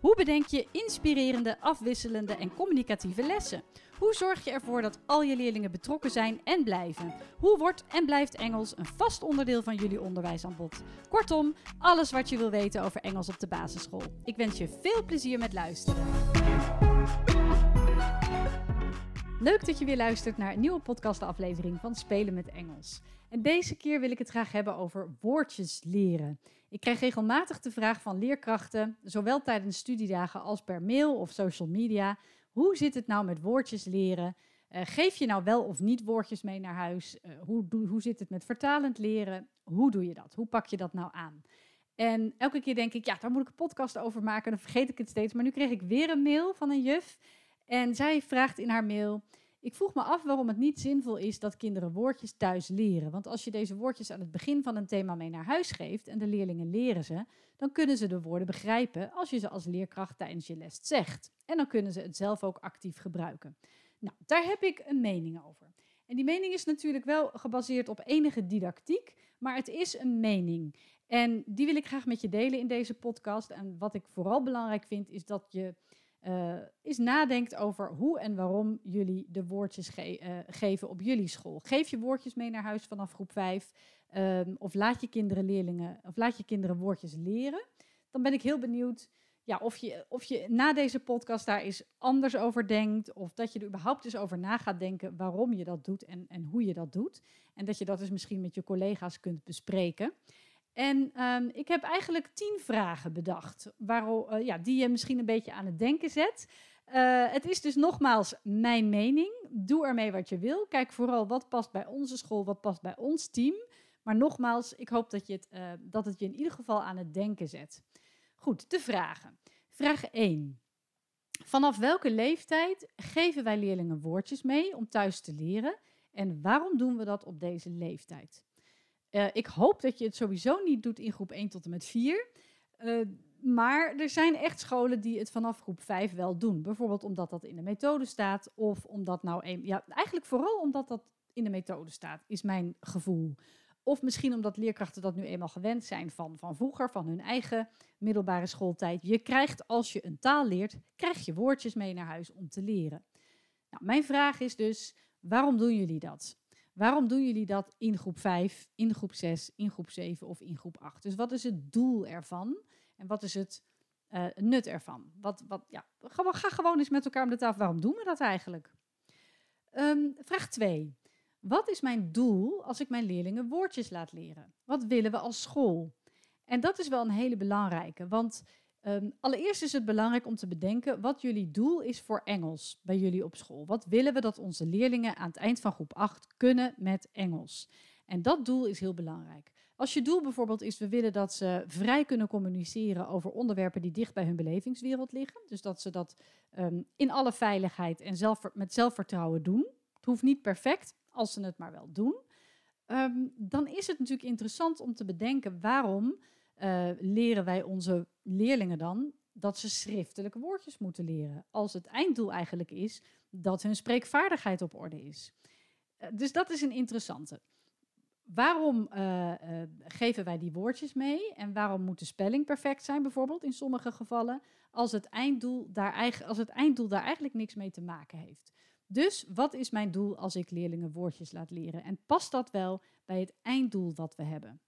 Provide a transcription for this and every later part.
Hoe bedenk je inspirerende, afwisselende en communicatieve lessen? Hoe zorg je ervoor dat al je leerlingen betrokken zijn en blijven? Hoe wordt en blijft Engels een vast onderdeel van jullie onderwijsaanbod? Kortom, alles wat je wil weten over Engels op de basisschool. Ik wens je veel plezier met luisteren. Leuk dat je weer luistert naar een nieuwe podcastaflevering van Spelen met Engels. En deze keer wil ik het graag hebben over woordjes leren. Ik krijg regelmatig de vraag van leerkrachten, zowel tijdens studiedagen als per mail of social media. Hoe zit het nou met woordjes leren? Uh, geef je nou wel of niet woordjes mee naar huis? Uh, hoe, hoe zit het met vertalend leren? Hoe doe je dat? Hoe pak je dat nou aan? En elke keer denk ik, ja, daar moet ik een podcast over maken. Dan vergeet ik het steeds. Maar nu kreeg ik weer een mail van een juf. En zij vraagt in haar mail: ik vroeg me af waarom het niet zinvol is dat kinderen woordjes thuis leren. Want als je deze woordjes aan het begin van een thema mee naar huis geeft en de leerlingen leren ze, dan kunnen ze de woorden begrijpen als je ze als leerkracht tijdens je les zegt. En dan kunnen ze het zelf ook actief gebruiken. Nou, daar heb ik een mening over. En die mening is natuurlijk wel gebaseerd op enige didactiek, maar het is een mening. En die wil ik graag met je delen in deze podcast. En wat ik vooral belangrijk vind, is dat je uh, is nadenkt over hoe en waarom jullie de woordjes ge uh, geven op jullie school. Geef je woordjes mee naar huis vanaf groep 5. Um, ehm, of laat je kinderen leerlingen of laat je kinderen woordjes leren. Dan ben ik heel benieuwd ja, of, je, of je na deze podcast daar eens anders over denkt. Of dat je er überhaupt eens over na gaat denken waarom je dat doet en, en hoe je dat doet. En dat je dat dus misschien met je collega's kunt bespreken. En um, ik heb eigenlijk tien vragen bedacht, uh, ja, die je misschien een beetje aan het denken zet. Uh, het is dus nogmaals mijn mening. Doe ermee wat je wil. Kijk vooral wat past bij onze school, wat past bij ons team. Maar nogmaals, ik hoop dat, je het, uh, dat het je in ieder geval aan het denken zet. Goed, de vragen. Vraag 1. Vanaf welke leeftijd geven wij leerlingen woordjes mee om thuis te leren? En waarom doen we dat op deze leeftijd? Uh, ik hoop dat je het sowieso niet doet in groep 1 tot en met 4. Uh, maar er zijn echt scholen die het vanaf groep 5 wel doen. Bijvoorbeeld omdat dat in de methode staat. Of omdat nou ja, eigenlijk vooral omdat dat in de methode staat, is mijn gevoel. Of misschien omdat leerkrachten dat nu eenmaal gewend zijn van, van vroeger, van hun eigen middelbare schooltijd. Je krijgt als je een taal leert, krijg je woordjes mee naar huis om te leren. Nou, mijn vraag is dus, waarom doen jullie dat? Waarom doen jullie dat in groep 5, in groep 6, in groep 7 of in groep 8? Dus wat is het doel ervan? En wat is het uh, nut ervan? Wat, wat, ja, ga gewoon eens met elkaar om de tafel. Waarom doen we dat eigenlijk? Um, vraag 2. Wat is mijn doel als ik mijn leerlingen woordjes laat leren? Wat willen we als school? En dat is wel een hele belangrijke, want Um, allereerst is het belangrijk om te bedenken wat jullie doel is voor Engels bij jullie op school. Wat willen we dat onze leerlingen aan het eind van groep 8 kunnen met Engels? En dat doel is heel belangrijk. Als je doel bijvoorbeeld is, we willen dat ze vrij kunnen communiceren over onderwerpen die dicht bij hun belevingswereld liggen. Dus dat ze dat um, in alle veiligheid en zelf, met zelfvertrouwen doen. Het hoeft niet perfect, als ze het maar wel doen. Um, dan is het natuurlijk interessant om te bedenken waarom uh, leren wij onze leerlingen dan dat ze schriftelijke woordjes moeten leren. Als het einddoel eigenlijk is dat hun spreekvaardigheid op orde is. Uh, dus dat is een interessante. Waarom uh, geven wij die woordjes mee? En waarom moet de spelling perfect zijn, bijvoorbeeld in sommige gevallen, als het, einddoel daar, als het einddoel daar eigenlijk niks mee te maken heeft? Dus wat is mijn doel als ik leerlingen woordjes laat leren? En past dat wel bij het einddoel wat we hebben?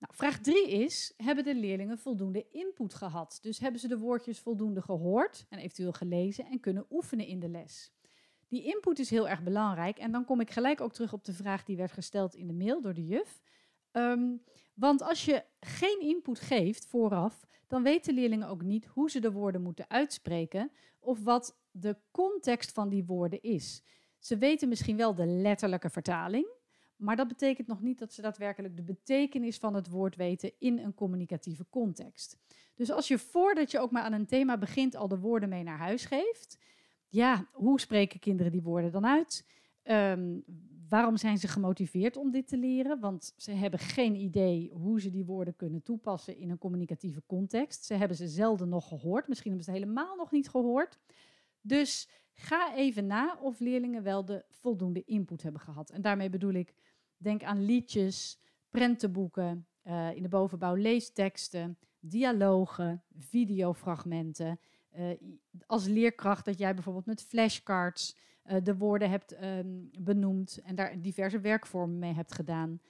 Nou, vraag 3 is, hebben de leerlingen voldoende input gehad? Dus hebben ze de woordjes voldoende gehoord en eventueel gelezen en kunnen oefenen in de les? Die input is heel erg belangrijk en dan kom ik gelijk ook terug op de vraag die werd gesteld in de mail door de juf. Um, want als je geen input geeft vooraf, dan weten leerlingen ook niet hoe ze de woorden moeten uitspreken of wat de context van die woorden is. Ze weten misschien wel de letterlijke vertaling, maar dat betekent nog niet dat ze daadwerkelijk de betekenis van het woord weten in een communicatieve context. Dus als je voordat je ook maar aan een thema begint al de woorden mee naar huis geeft, ja, hoe spreken kinderen die woorden dan uit? Um, waarom zijn ze gemotiveerd om dit te leren? Want ze hebben geen idee hoe ze die woorden kunnen toepassen in een communicatieve context. Ze hebben ze zelden nog gehoord, misschien hebben ze het helemaal nog niet gehoord. Dus ga even na of leerlingen wel de voldoende input hebben gehad. En daarmee bedoel ik, denk aan liedjes, prentenboeken, uh, in de bovenbouw leesteksten, dialogen, videofragmenten. Uh, als leerkracht dat jij bijvoorbeeld met flashcards uh, de woorden hebt um, benoemd en daar diverse werkvormen mee hebt gedaan.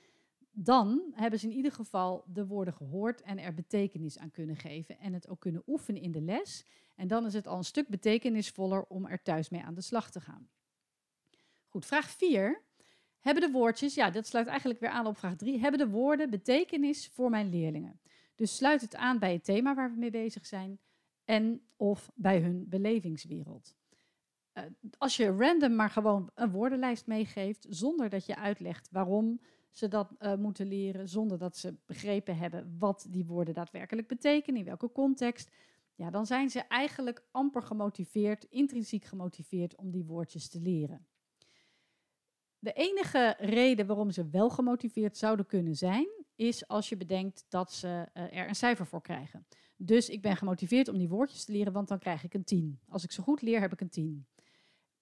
Dan hebben ze in ieder geval de woorden gehoord en er betekenis aan kunnen geven en het ook kunnen oefenen in de les. En dan is het al een stuk betekenisvoller om er thuis mee aan de slag te gaan. Goed, vraag 4. Hebben de woordjes, ja, dat sluit eigenlijk weer aan op vraag 3, hebben de woorden betekenis voor mijn leerlingen? Dus sluit het aan bij het thema waar we mee bezig zijn en of bij hun belevingswereld. Uh, als je random maar gewoon een woordenlijst meegeeft, zonder dat je uitlegt waarom ze dat uh, moeten leren, zonder dat ze begrepen hebben wat die woorden daadwerkelijk betekenen, in welke context, ja, dan zijn ze eigenlijk amper gemotiveerd, intrinsiek gemotiveerd om die woordjes te leren. De enige reden waarom ze wel gemotiveerd zouden kunnen zijn, is als je bedenkt dat ze uh, er een cijfer voor krijgen. Dus ik ben gemotiveerd om die woordjes te leren, want dan krijg ik een 10. Als ik ze goed leer, heb ik een 10.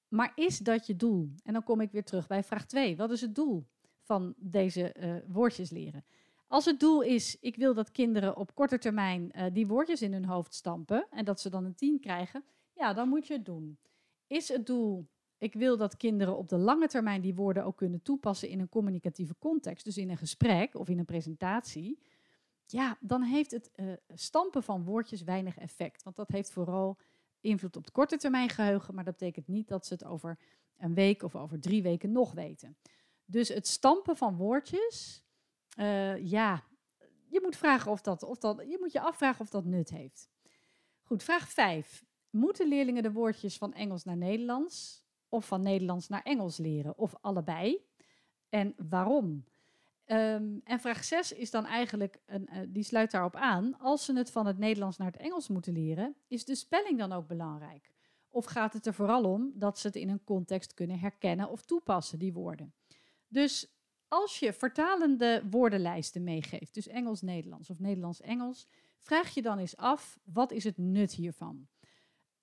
Maar is dat je doel? En dan kom ik weer terug bij vraag 2. Wat is het doel van deze uh, woordjes leren? Als het doel is, ik wil dat kinderen op korte termijn uh, die woordjes in hun hoofd stampen en dat ze dan een 10 krijgen, ja, dan moet je het doen. Is het doel, ik wil dat kinderen op de lange termijn die woorden ook kunnen toepassen in een communicatieve context, dus in een gesprek of in een presentatie, ja, dan heeft het uh, stampen van woordjes weinig effect. Want dat heeft vooral invloed op het korte termijn geheugen, maar dat betekent niet dat ze het over een week of over drie weken nog weten. Dus het stampen van woordjes, uh, ja, je moet, vragen of dat, of dat, je moet je afvragen of dat nut heeft. Goed, vraag 5. Moeten leerlingen de woordjes van Engels naar Nederlands of van Nederlands naar Engels leren? Of allebei? En waarom? Um, en vraag 6 is dan eigenlijk, een, uh, die sluit daarop aan. Als ze het van het Nederlands naar het Engels moeten leren, is de spelling dan ook belangrijk? Of gaat het er vooral om dat ze het in een context kunnen herkennen of toepassen, die woorden? Dus als je vertalende woordenlijsten meegeeft, dus Engels-Nederlands of Nederlands-Engels, vraag je dan eens af, wat is het nut hiervan?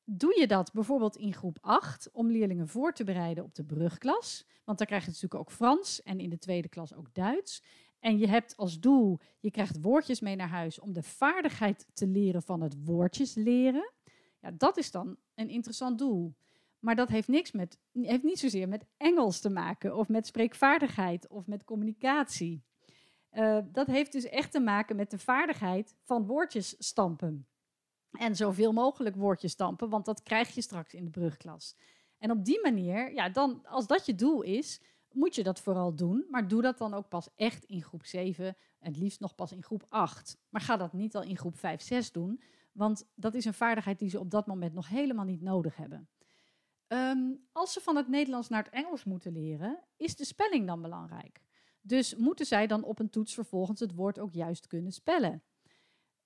Doe je dat bijvoorbeeld in groep 8 om leerlingen voor te bereiden op de brugklas? Want dan krijg je natuurlijk ook Frans en in de tweede klas ook Duits. En je hebt als doel, je krijgt woordjes mee naar huis om de vaardigheid te leren van het woordjes leren. Ja, dat is dan een interessant doel. Maar dat heeft, niks met, heeft niet zozeer met Engels te maken of met spreekvaardigheid of met communicatie. Uh, dat heeft dus echt te maken met de vaardigheid van woordjes stampen. En zoveel mogelijk woordjes stampen, want dat krijg je straks in de brugklas. En op die manier, ja, dan, als dat je doel is, moet je dat vooral doen. Maar doe dat dan ook pas echt in groep 7, het liefst nog pas in groep 8. Maar ga dat niet al in groep 5, 6 doen, want dat is een vaardigheid die ze op dat moment nog helemaal niet nodig hebben. Um, als ze van het Nederlands naar het Engels moeten leren, is de spelling dan belangrijk. Dus moeten zij dan op een toets vervolgens het woord ook juist kunnen spellen?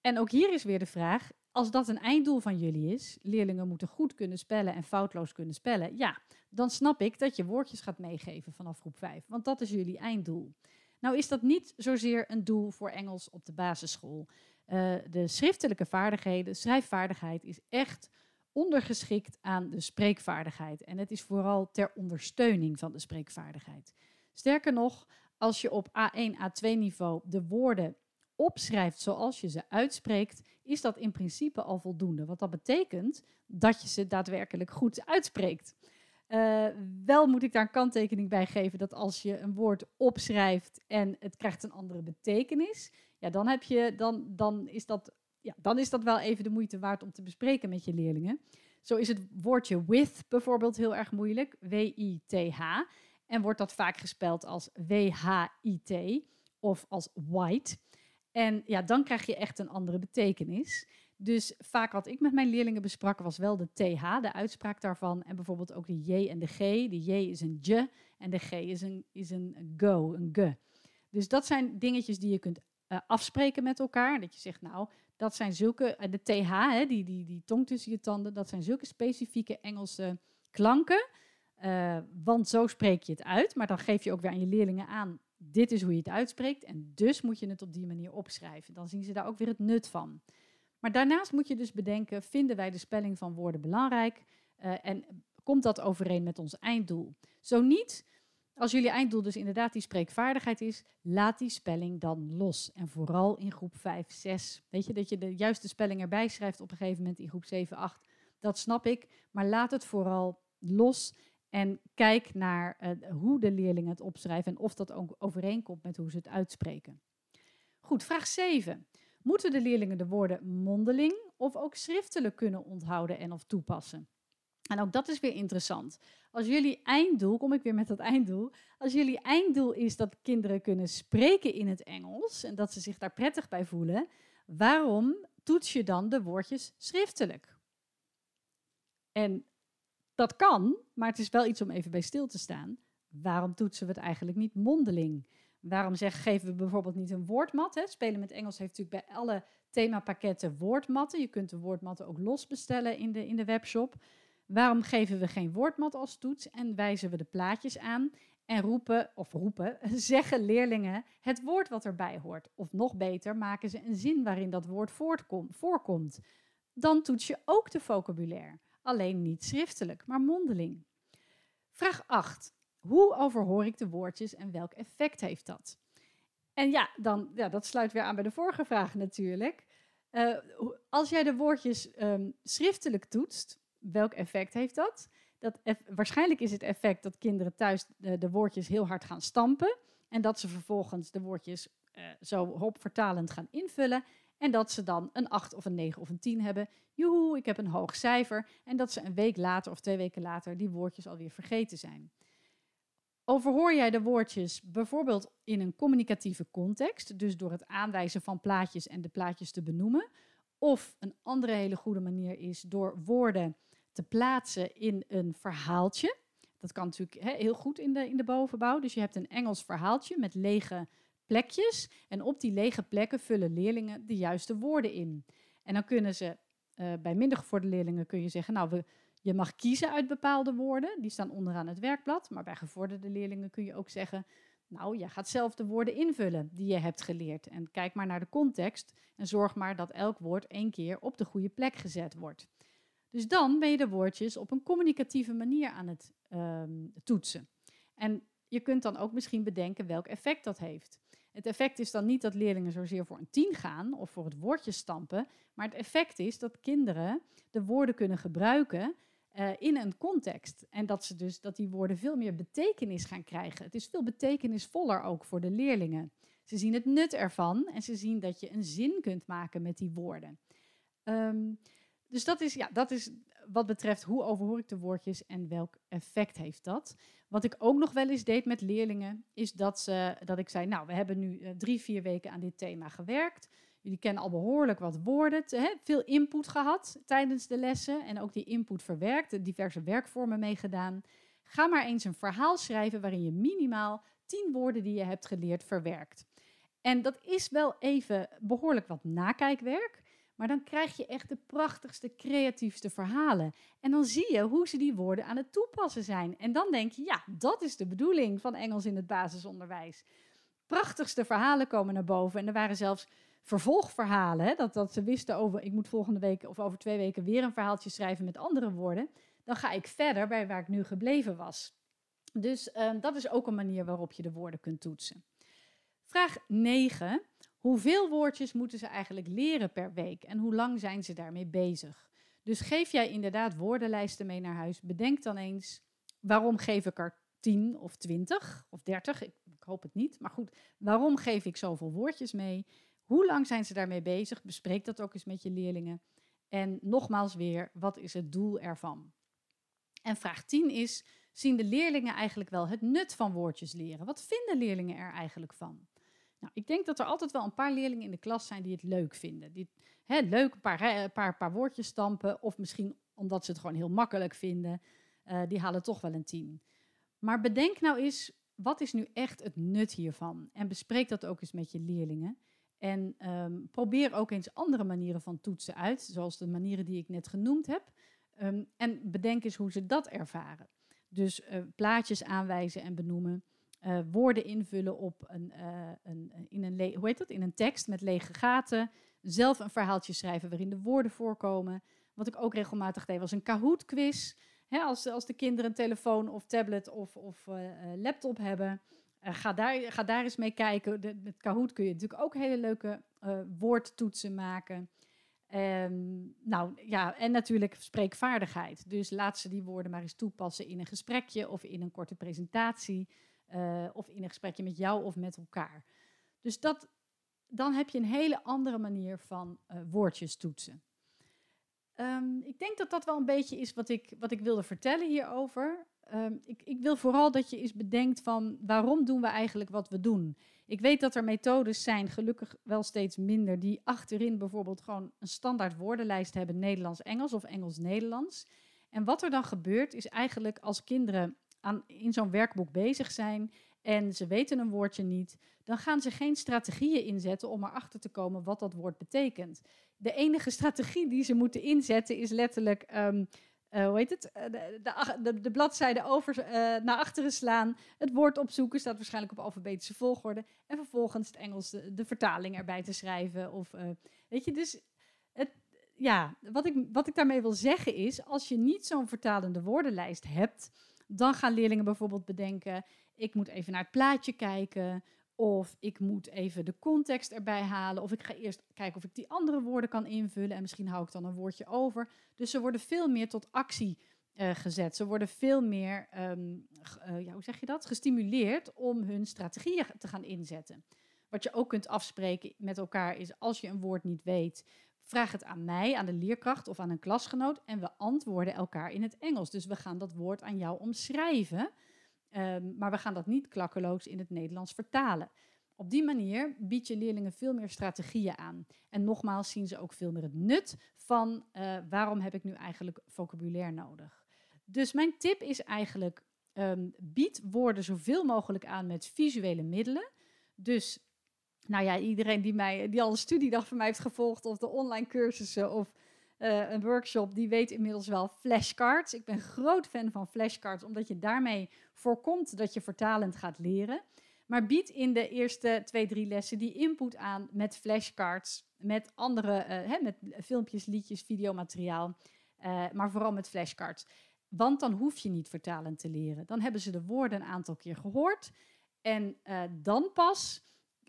En ook hier is weer de vraag: als dat een einddoel van jullie is, leerlingen moeten goed kunnen spellen en foutloos kunnen spellen, ja, dan snap ik dat je woordjes gaat meegeven vanaf groep 5, want dat is jullie einddoel. Nou is dat niet zozeer een doel voor Engels op de basisschool. Uh, de schriftelijke vaardigheden, schrijfvaardigheid is echt ondergeschikt aan de spreekvaardigheid. En het is vooral ter ondersteuning van de spreekvaardigheid. Sterker nog, als je op A1, A2 niveau de woorden opschrijft zoals je ze uitspreekt, is dat in principe al voldoende. Want dat betekent dat je ze daadwerkelijk goed uitspreekt. Uh, wel moet ik daar een kanttekening bij geven dat als je een woord opschrijft en het krijgt een andere betekenis, ja, dan, heb je, dan, dan, is dat, ja, dan is dat wel even de moeite waard om te bespreken met je leerlingen. Zo is het woordje with bijvoorbeeld heel erg moeilijk, W-I-T-H, en wordt dat vaak gespeld als W-H-I-T of als white. En ja, dan krijg je echt een andere betekenis. Dus vaak wat ik met mijn leerlingen besprak was wel de TH, de uitspraak daarvan. En bijvoorbeeld ook de J en de G. De J is een J en de G is een, is een go, een G. Dus dat zijn dingetjes die je kunt uh, afspreken met elkaar. Dat je zegt, nou, dat zijn zulke, uh, de TH, hè, die, die, die tong tussen je tanden, dat zijn zulke specifieke Engelse klanken. Uh, want zo spreek je het uit. Maar dan geef je ook weer aan je leerlingen aan: dit is hoe je het uitspreekt. En dus moet je het op die manier opschrijven. Dan zien ze daar ook weer het nut van. Maar daarnaast moet je dus bedenken: vinden wij de spelling van woorden belangrijk? Uh, en komt dat overeen met ons einddoel? Zo niet, als jullie einddoel dus inderdaad die spreekvaardigheid is, laat die spelling dan los. En vooral in groep 5, 6. Weet je, dat je de juiste spelling erbij schrijft op een gegeven moment in groep 7, 8. Dat snap ik. Maar laat het vooral los. En kijk naar uh, hoe de leerlingen het opschrijven en of dat ook overeenkomt met hoe ze het uitspreken. Goed, vraag 7. Moeten de leerlingen de woorden mondeling of ook schriftelijk kunnen onthouden en of toepassen? En ook dat is weer interessant. Als jullie einddoel, kom ik weer met dat einddoel. Als jullie einddoel is dat kinderen kunnen spreken in het Engels en dat ze zich daar prettig bij voelen, waarom toets je dan de woordjes schriftelijk? En dat kan, maar het is wel iets om even bij stil te staan. Waarom toetsen we het eigenlijk niet mondeling? Waarom geven we bijvoorbeeld niet een woordmat? Hè? Spelen met Engels heeft natuurlijk bij alle themapakketten woordmatten. Je kunt de woordmatten ook los bestellen in de, in de webshop. Waarom geven we geen woordmat als toets en wijzen we de plaatjes aan en roepen, of roepen, zeggen leerlingen het woord wat erbij hoort? Of nog beter, maken ze een zin waarin dat woord voorkomt. Dan toets je ook de vocabulaire, alleen niet schriftelijk, maar mondeling. Vraag 8. Hoe overhoor ik de woordjes en welk effect heeft dat? En ja, dan, ja dat sluit weer aan bij de vorige vraag natuurlijk. Uh, als jij de woordjes um, schriftelijk toetst, welk effect heeft dat? dat waarschijnlijk is het effect dat kinderen thuis de, de, woordjes heel hard gaan stampen. En dat ze vervolgens de woordjes uh, zo hopvertalend gaan invullen. En dat ze dan een 8 of een 9 of een 10 hebben. Joehoe, ik heb een hoog cijfer. En dat ze een week later of twee weken later die woordjes alweer vergeten zijn. Overhoor jij de woordjes bijvoorbeeld in een communicatieve context, dus door het aanwijzen van plaatjes en de plaatjes te benoemen? Of een andere hele goede manier is door woorden te plaatsen in een verhaaltje. Dat kan natuurlijk heel goed in de, in de bovenbouw. Dus je hebt een Engels verhaaltje met lege plekjes. En op die lege plekken vullen leerlingen de juiste woorden in. En dan kunnen ze, uh, bij minder gevorderde leerlingen kun je zeggen, nou, we, je mag kiezen uit bepaalde woorden. Die staan onderaan het werkblad. Maar bij gevorderde leerlingen kun je ook zeggen, nou, jij gaat zelf de woorden invullen die je hebt geleerd. En kijk maar naar de context en zorg maar dat elk woord één keer op de goede plek gezet wordt. Dus dan ben je de woordjes op een communicatieve manier aan het ehm, toetsen. En je kunt dan ook misschien bedenken welk effect dat heeft. Het effect is dan niet dat leerlingen zozeer voor een 10 gaan of voor het woordje stampen, maar het effect is dat kinderen de woorden kunnen gebruiken uh, in een context. En dat, ze dus, dat die woorden veel meer betekenis gaan krijgen. Het is veel betekenisvoller ook voor de leerlingen. Ze zien het nut ervan en ze zien dat je een zin kunt maken met die woorden. Um, dus dat is, ja, dat is wat betreft hoe overhoor ik de woordjes en welk effect heeft dat. Wat ik ook nog wel eens deed met leerlingen, is dat, ze, dat ik zei, nou, we hebben nu uh, drie, vier weken aan dit thema gewerkt. Jullie kennen al behoorlijk wat woorden, hè, veel input gehad tijdens de lessen en ook die input verwerkt, diverse werkvormen meegedaan. Ga maar eens een verhaal schrijven waarin je minimaal tien woorden die je hebt geleerd verwerkt. En dat is wel even behoorlijk wat nakijkwerk. Maar dan krijg je echt de prachtigste, creatiefste verhalen. En dan zie je hoe ze die woorden aan het toepassen zijn. En dan denk je, ja, dat is de bedoeling van Engels in het basisonderwijs. Prachtigste verhalen komen naar boven. En er waren zelfs vervolgverhalen. Hè? Dat, dat ze wisten over, ik moet volgende week of over twee weken weer een verhaaltje schrijven met andere woorden. Dan ga ik verder bij waar ik nu gebleven was. Dus uh, dat is ook een manier waarop je de woorden kunt toetsen. Vraag 9. Hoeveel woordjes moeten ze eigenlijk leren per week en hoe lang zijn ze daarmee bezig? Dus geef jij inderdaad woordenlijsten mee naar huis. Bedenk dan eens, waarom geef ik er 10 of 20 of 30? Ik, ik hoop het niet, maar goed, waarom geef ik zoveel woordjes mee? Hoe lang zijn ze daarmee bezig? Bespreek dat ook eens met je leerlingen. En nogmaals weer, wat is het doel ervan? En vraag 10 is, zien de leerlingen eigenlijk wel het nut van woordjes leren? Wat vinden leerlingen er eigenlijk van? Nou, ik denk dat er altijd wel een paar leerlingen in de klas zijn die het leuk vinden. Die hè, leuk een paar, paar, woordjes stampen. Of misschien omdat ze het gewoon heel makkelijk vinden. Uh, die halen toch wel een tien. Maar bedenk nou eens, wat is nu echt het nut hiervan? En bespreek dat ook eens met je leerlingen. En um, probeer ook eens andere manieren van toetsen uit, zoals de manieren die ik net genoemd heb. Um, en bedenk eens hoe ze dat ervaren. Dus plaatjes aanwijzen en benoemen. Woorden invullen op een, een, in, een hoe heet dat? in een tekst met lege gaten. Zelf een verhaaltje schrijven waarin de woorden voorkomen. Wat ik ook regelmatig deed was een Kahoot-quiz. als, als de kinderen een telefoon of tablet of, of laptop hebben, ga, daar, ga daar eens mee kijken. Met Kahoot kun je natuurlijk ook hele leuke woordtoetsen maken. Um, nou ja, en natuurlijk spreekvaardigheid. Dus laat ze die woorden maar eens toepassen in een gesprekje of in een korte presentatie. Uh, of in een gesprekje met jou of met elkaar. Dus dat, dan heb je een hele andere manier van woordjes toetsen. Um, ik denk dat dat wel een beetje is wat ik, wat ik wilde vertellen hierover. Ehm, ik, ik, wil vooral dat je eens bedenkt van waarom doen we eigenlijk wat we doen. Ik weet dat er methodes zijn, gelukkig wel steeds minder, die achterin bijvoorbeeld gewoon een standaard woordenlijst hebben, Nederlands-Engels of Engels-Nederlands. En wat er dan gebeurt is eigenlijk als kinderen aan, in zo'n werkboek bezig zijn en ze weten een woordje niet, dan gaan ze geen strategieën inzetten om erachter te komen wat dat woord betekent. De enige strategie die ze moeten inzetten is letterlijk uh, hoe heet het? Eh, de, de, de, bladzijde over, uh, naar achteren slaan, het woord opzoeken, staat waarschijnlijk op alfabetische volgorde, en vervolgens het Engels de, vertaling erbij te schrijven. Of, weet je, dus het, ja, wat ik, wat ik daarmee wil zeggen is, als je niet zo'n vertalende woordenlijst hebt, dan gaan leerlingen bijvoorbeeld bedenken, ik moet even naar het plaatje kijken, of ik moet even de context erbij halen. Of ik ga eerst kijken of ik die andere woorden kan invullen. En misschien hou ik dan een woordje over. Dus ze worden veel meer tot actie uh, gezet. Ze worden veel meer, um, uh, ja, hoe zeg je dat? Gestimuleerd om hun strategieën te gaan inzetten. Wat je ook kunt afspreken met elkaar is als je een woord niet weet. Vraag het aan mij, aan de leerkracht of aan een klasgenoot. En we antwoorden elkaar in het Engels. Dus we gaan dat woord aan jou omschrijven. Um, maar we gaan dat niet klakkeloos in het Nederlands vertalen. Op die manier bied je leerlingen veel meer strategieën aan. En nogmaals zien ze ook veel meer het nut van uh, waarom heb ik nu eigenlijk vocabulaire nodig. Dus mijn tip is eigenlijk, um, bied woorden zoveel mogelijk aan met visuele middelen. Dus nou ja, iedereen die, mij, die al een studiedag van mij heeft gevolgd, of de online cursussen, of uh, een workshop, die weet inmiddels wel flashcards. Ik ben groot fan van flashcards, omdat je daarmee voorkomt dat je vertalend gaat leren. Maar bied in de eerste twee, drie lessen die input aan met flashcards, met andere, uh, hè, met filmpjes, liedjes, videomateriaal, uh, maar vooral met flashcards. Want dan hoef je niet vertalend te leren. Dan hebben ze de woorden een aantal keer gehoord. En dan pas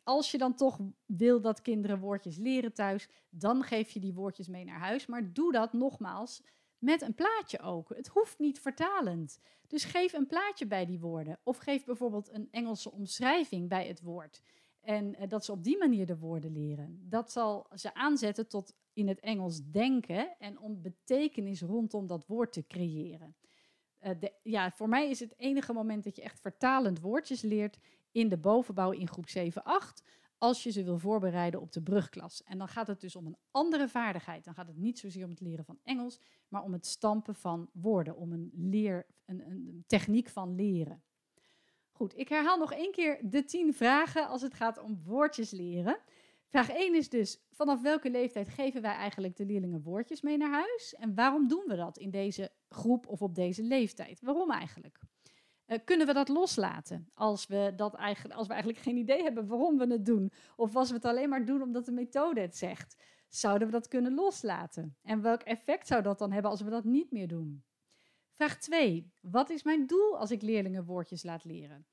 als je dan toch wil dat kinderen woordjes leren thuis, dan geef je die woordjes mee naar huis. Maar doe dat nogmaals met een plaatje ook. Het hoeft niet vertalend. Dus geef een plaatje bij die woorden. Of geef bijvoorbeeld een Engelse omschrijving bij het woord. En uh, dat ze op die manier de woorden leren. Dat zal ze aanzetten tot in het Engels denken en om betekenis rondom dat woord te creëren. De, ja, voor mij is het enige moment dat je echt vertalend woordjes leert, in de bovenbouw in groep 7-8 als je ze wil voorbereiden op de brugklas. En dan gaat het dus om een andere vaardigheid. Dan gaat het niet zozeer om het leren van Engels, maar om het stampen van woorden, om een, leer, een, een techniek van leren. Goed, ik herhaal nog één keer de tien vragen als het gaat om woordjes leren. Vraag 1 is dus, vanaf welke leeftijd geven wij eigenlijk de leerlingen woordjes mee naar huis? En waarom doen we dat in deze groep of op deze leeftijd? Waarom eigenlijk? Uh, kunnen we dat loslaten als we, dat eigenlijk, als we eigenlijk geen idee hebben waarom we het doen? Of als we het alleen maar doen omdat de methode het zegt? Zouden we dat kunnen loslaten? En welk effect zou dat dan hebben als we dat niet meer doen? Vraag 2. Wat is mijn doel als ik leerlingen woordjes laat leren?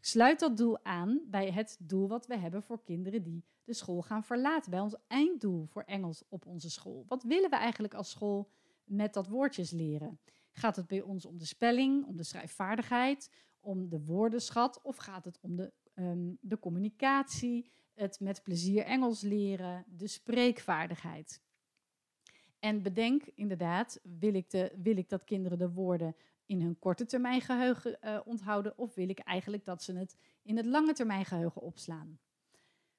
Sluit dat doel aan bij het doel wat we hebben voor kinderen die de school gaan verlaten. Bij ons einddoel voor Engels op onze school. Wat willen we eigenlijk als school met dat woordjes leren? Gaat het bij ons om de spelling, om de schrijfvaardigheid, om de woordenschat of gaat het om de, um, de communicatie, het met plezier Engels leren, de spreekvaardigheid? En bedenk inderdaad, wil ik, de, wil ik dat kinderen de woorden in hun korte termijn geheugen uh, onthouden of wil ik eigenlijk dat ze het in het lange termijn geheugen opslaan?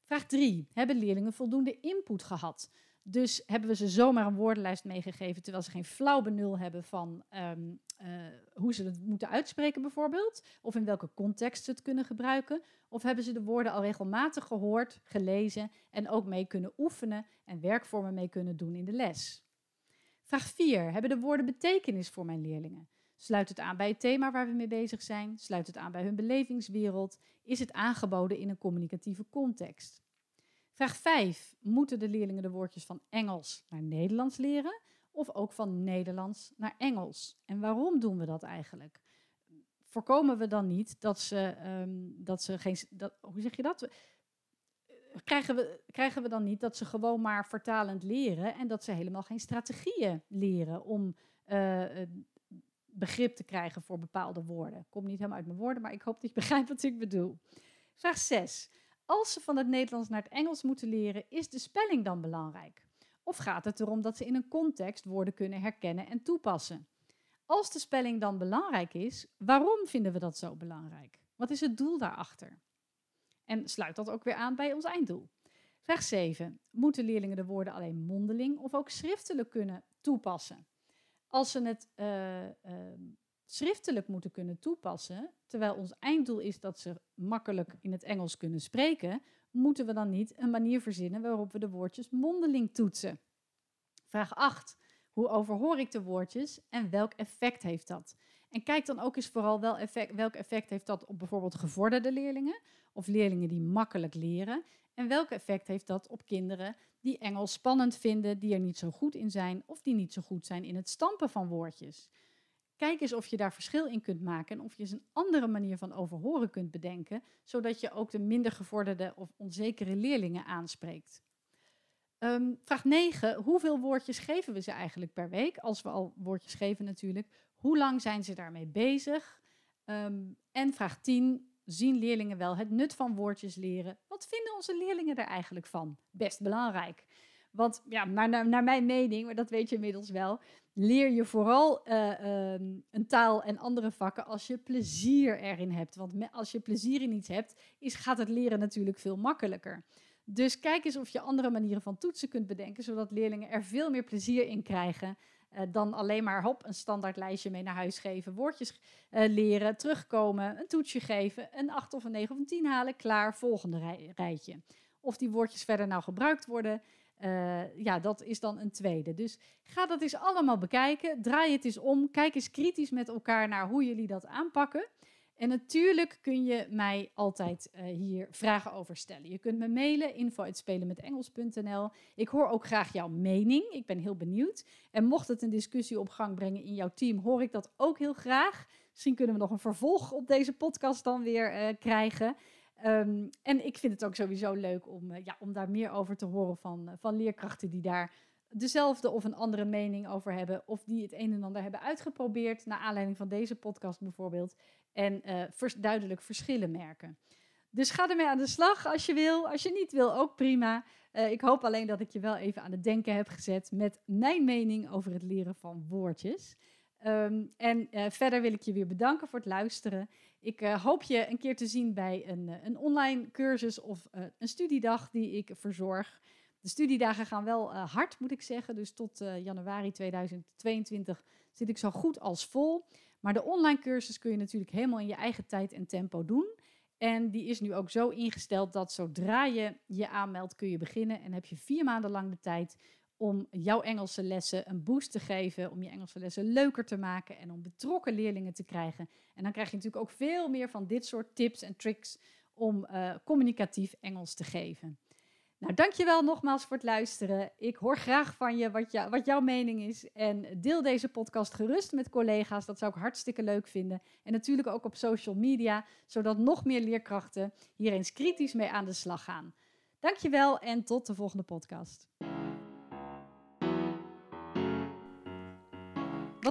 Vraag 3. Hebben leerlingen voldoende input gehad? Dus hebben we ze zomaar een woordenlijst meegegeven, terwijl ze geen flauw benul hebben van um, uh, hoe ze het moeten uitspreken bijvoorbeeld, of in welke context ze het kunnen gebruiken, of hebben ze de woorden al regelmatig gehoord, gelezen en ook mee kunnen oefenen en werkvormen mee kunnen doen in de les. Vraag 4. Hebben de woorden betekenis voor mijn leerlingen? Sluit het aan bij het thema waar we mee bezig zijn? Sluit het aan bij hun belevingswereld? Is het aangeboden in een communicatieve context? Vraag 5. Moeten de leerlingen de woordjes van Engels naar Nederlands leren of ook van Nederlands naar Engels? En waarom doen we dat eigenlijk? Voorkomen we dan niet dat ze, ehm, dat ze geen. Dat, hoe zeg je dat? Krijgen we, krijgen we dan niet dat ze gewoon maar vertalend leren en dat ze helemaal geen strategieën leren om uh, begrip te krijgen voor bepaalde woorden? Komt niet helemaal uit mijn woorden, maar ik hoop dat je begrijpt wat ik bedoel. Vraag 6. Als ze van het Nederlands naar het Engels moeten leren, is de spelling dan belangrijk? Of gaat het erom dat ze in een context woorden kunnen herkennen en toepassen? Als de spelling dan belangrijk is, waarom vinden we dat zo belangrijk? Wat is het doel daarachter? En sluit dat ook weer aan bij ons einddoel. Vraag 7. Moeten leerlingen de woorden alleen mondeling of ook schriftelijk kunnen toepassen? Als ze het uh, uh, schriftelijk moeten kunnen toepassen, terwijl ons einddoel is dat ze makkelijk in het Engels kunnen spreken, moeten we dan niet een manier verzinnen waarop we de woordjes mondeling toetsen? Vraag 8. Hoe overhoor ik de woordjes en welk effect heeft dat? En kijk dan ook eens vooral wel welk effect heeft dat op bijvoorbeeld gevorderde leerlingen of leerlingen die makkelijk leren. En welk effect heeft dat op kinderen die Engels spannend vinden, die er niet zo goed in zijn of die niet zo goed zijn in het stampen van woordjes. Kijk eens of je daar verschil in kunt maken en of je eens een andere manier van overhoren kunt bedenken, zodat je ook de minder gevorderde of onzekere leerlingen aanspreekt. Um, vraag 9. Hoeveel woordjes geven we ze eigenlijk per week? Als we al woordjes geven natuurlijk. Hoe lang zijn ze daarmee bezig? Um, en vraag 10. Zien leerlingen wel het nut van woordjes leren? Wat vinden onze leerlingen er eigenlijk van? Best belangrijk. Want ja, naar, naar mijn mening, maar dat weet je inmiddels wel, leer je vooral uh, um, een taal en andere vakken als je plezier erin hebt. Want als je plezier in iets hebt, is, gaat het leren natuurlijk veel makkelijker. Dus kijk eens of je andere manieren van toetsen kunt bedenken, zodat leerlingen er veel meer plezier in krijgen. Uh, dan alleen maar hop, een standaard lijstje mee naar huis geven, woordjes uh, leren, terugkomen, een toetsje geven, een 8 of een 9 of een 10 halen, klaar, volgende rij, rijtje. Of die woordjes verder nou gebruikt worden, uh, ja, dat is dan een tweede. Dus ga dat eens allemaal bekijken, draai het eens om, kijk eens kritisch met elkaar naar hoe jullie dat aanpakken. En natuurlijk kun je mij altijd uh, hier vragen over stellen. Je kunt me mailen, info.spelenmetengels.nl. Ik hoor ook graag jouw mening. Ik ben heel benieuwd. En mocht het een discussie op gang brengen in jouw team, hoor ik dat ook heel graag. Misschien kunnen we nog een vervolg op deze podcast dan weer uh, krijgen. Um, en ik vind het ook sowieso leuk om, uh, ja, om daar meer over te horen van, van leerkrachten die daar dezelfde of een andere mening over hebben. Of die het een en ander hebben uitgeprobeerd, naar aanleiding van deze podcast bijvoorbeeld. En vers duidelijk verschillen merken. Dus ga ermee aan de slag als je wil. Als je niet wil, ook prima. Ik hoop alleen dat ik je wel even aan het denken heb gezet met mijn mening over het leren van woordjes. Um, en verder wil ik je weer bedanken voor het luisteren. Ik uh, hoop je een keer te zien bij een, een online cursus of uh, een studiedag die ik verzorg. De studiedagen gaan wel hard, moet ik zeggen. Dus tot januari 2022 zit ik zo goed als vol. Maar de online cursus kun je natuurlijk helemaal in je eigen tijd en tempo doen. En die is nu ook zo ingesteld dat zodra je je aanmeldt kun je beginnen. En heb je vier maanden lang de tijd om jouw Engelse lessen een boost te geven, om je Engelse lessen leuker te maken en om betrokken leerlingen te krijgen. En dan krijg je natuurlijk ook veel meer van dit soort tips en tricks om uh, communicatief Engels te geven. Nou, dankjewel nogmaals voor het luisteren. Ik hoor graag van je wat, wat jouw mening is. En deel deze podcast gerust met collega's. Dat zou ik hartstikke leuk vinden. En natuurlijk ook op social media, zodat nog meer leerkrachten hier eens kritisch mee aan de slag gaan. Dankjewel en tot de volgende podcast.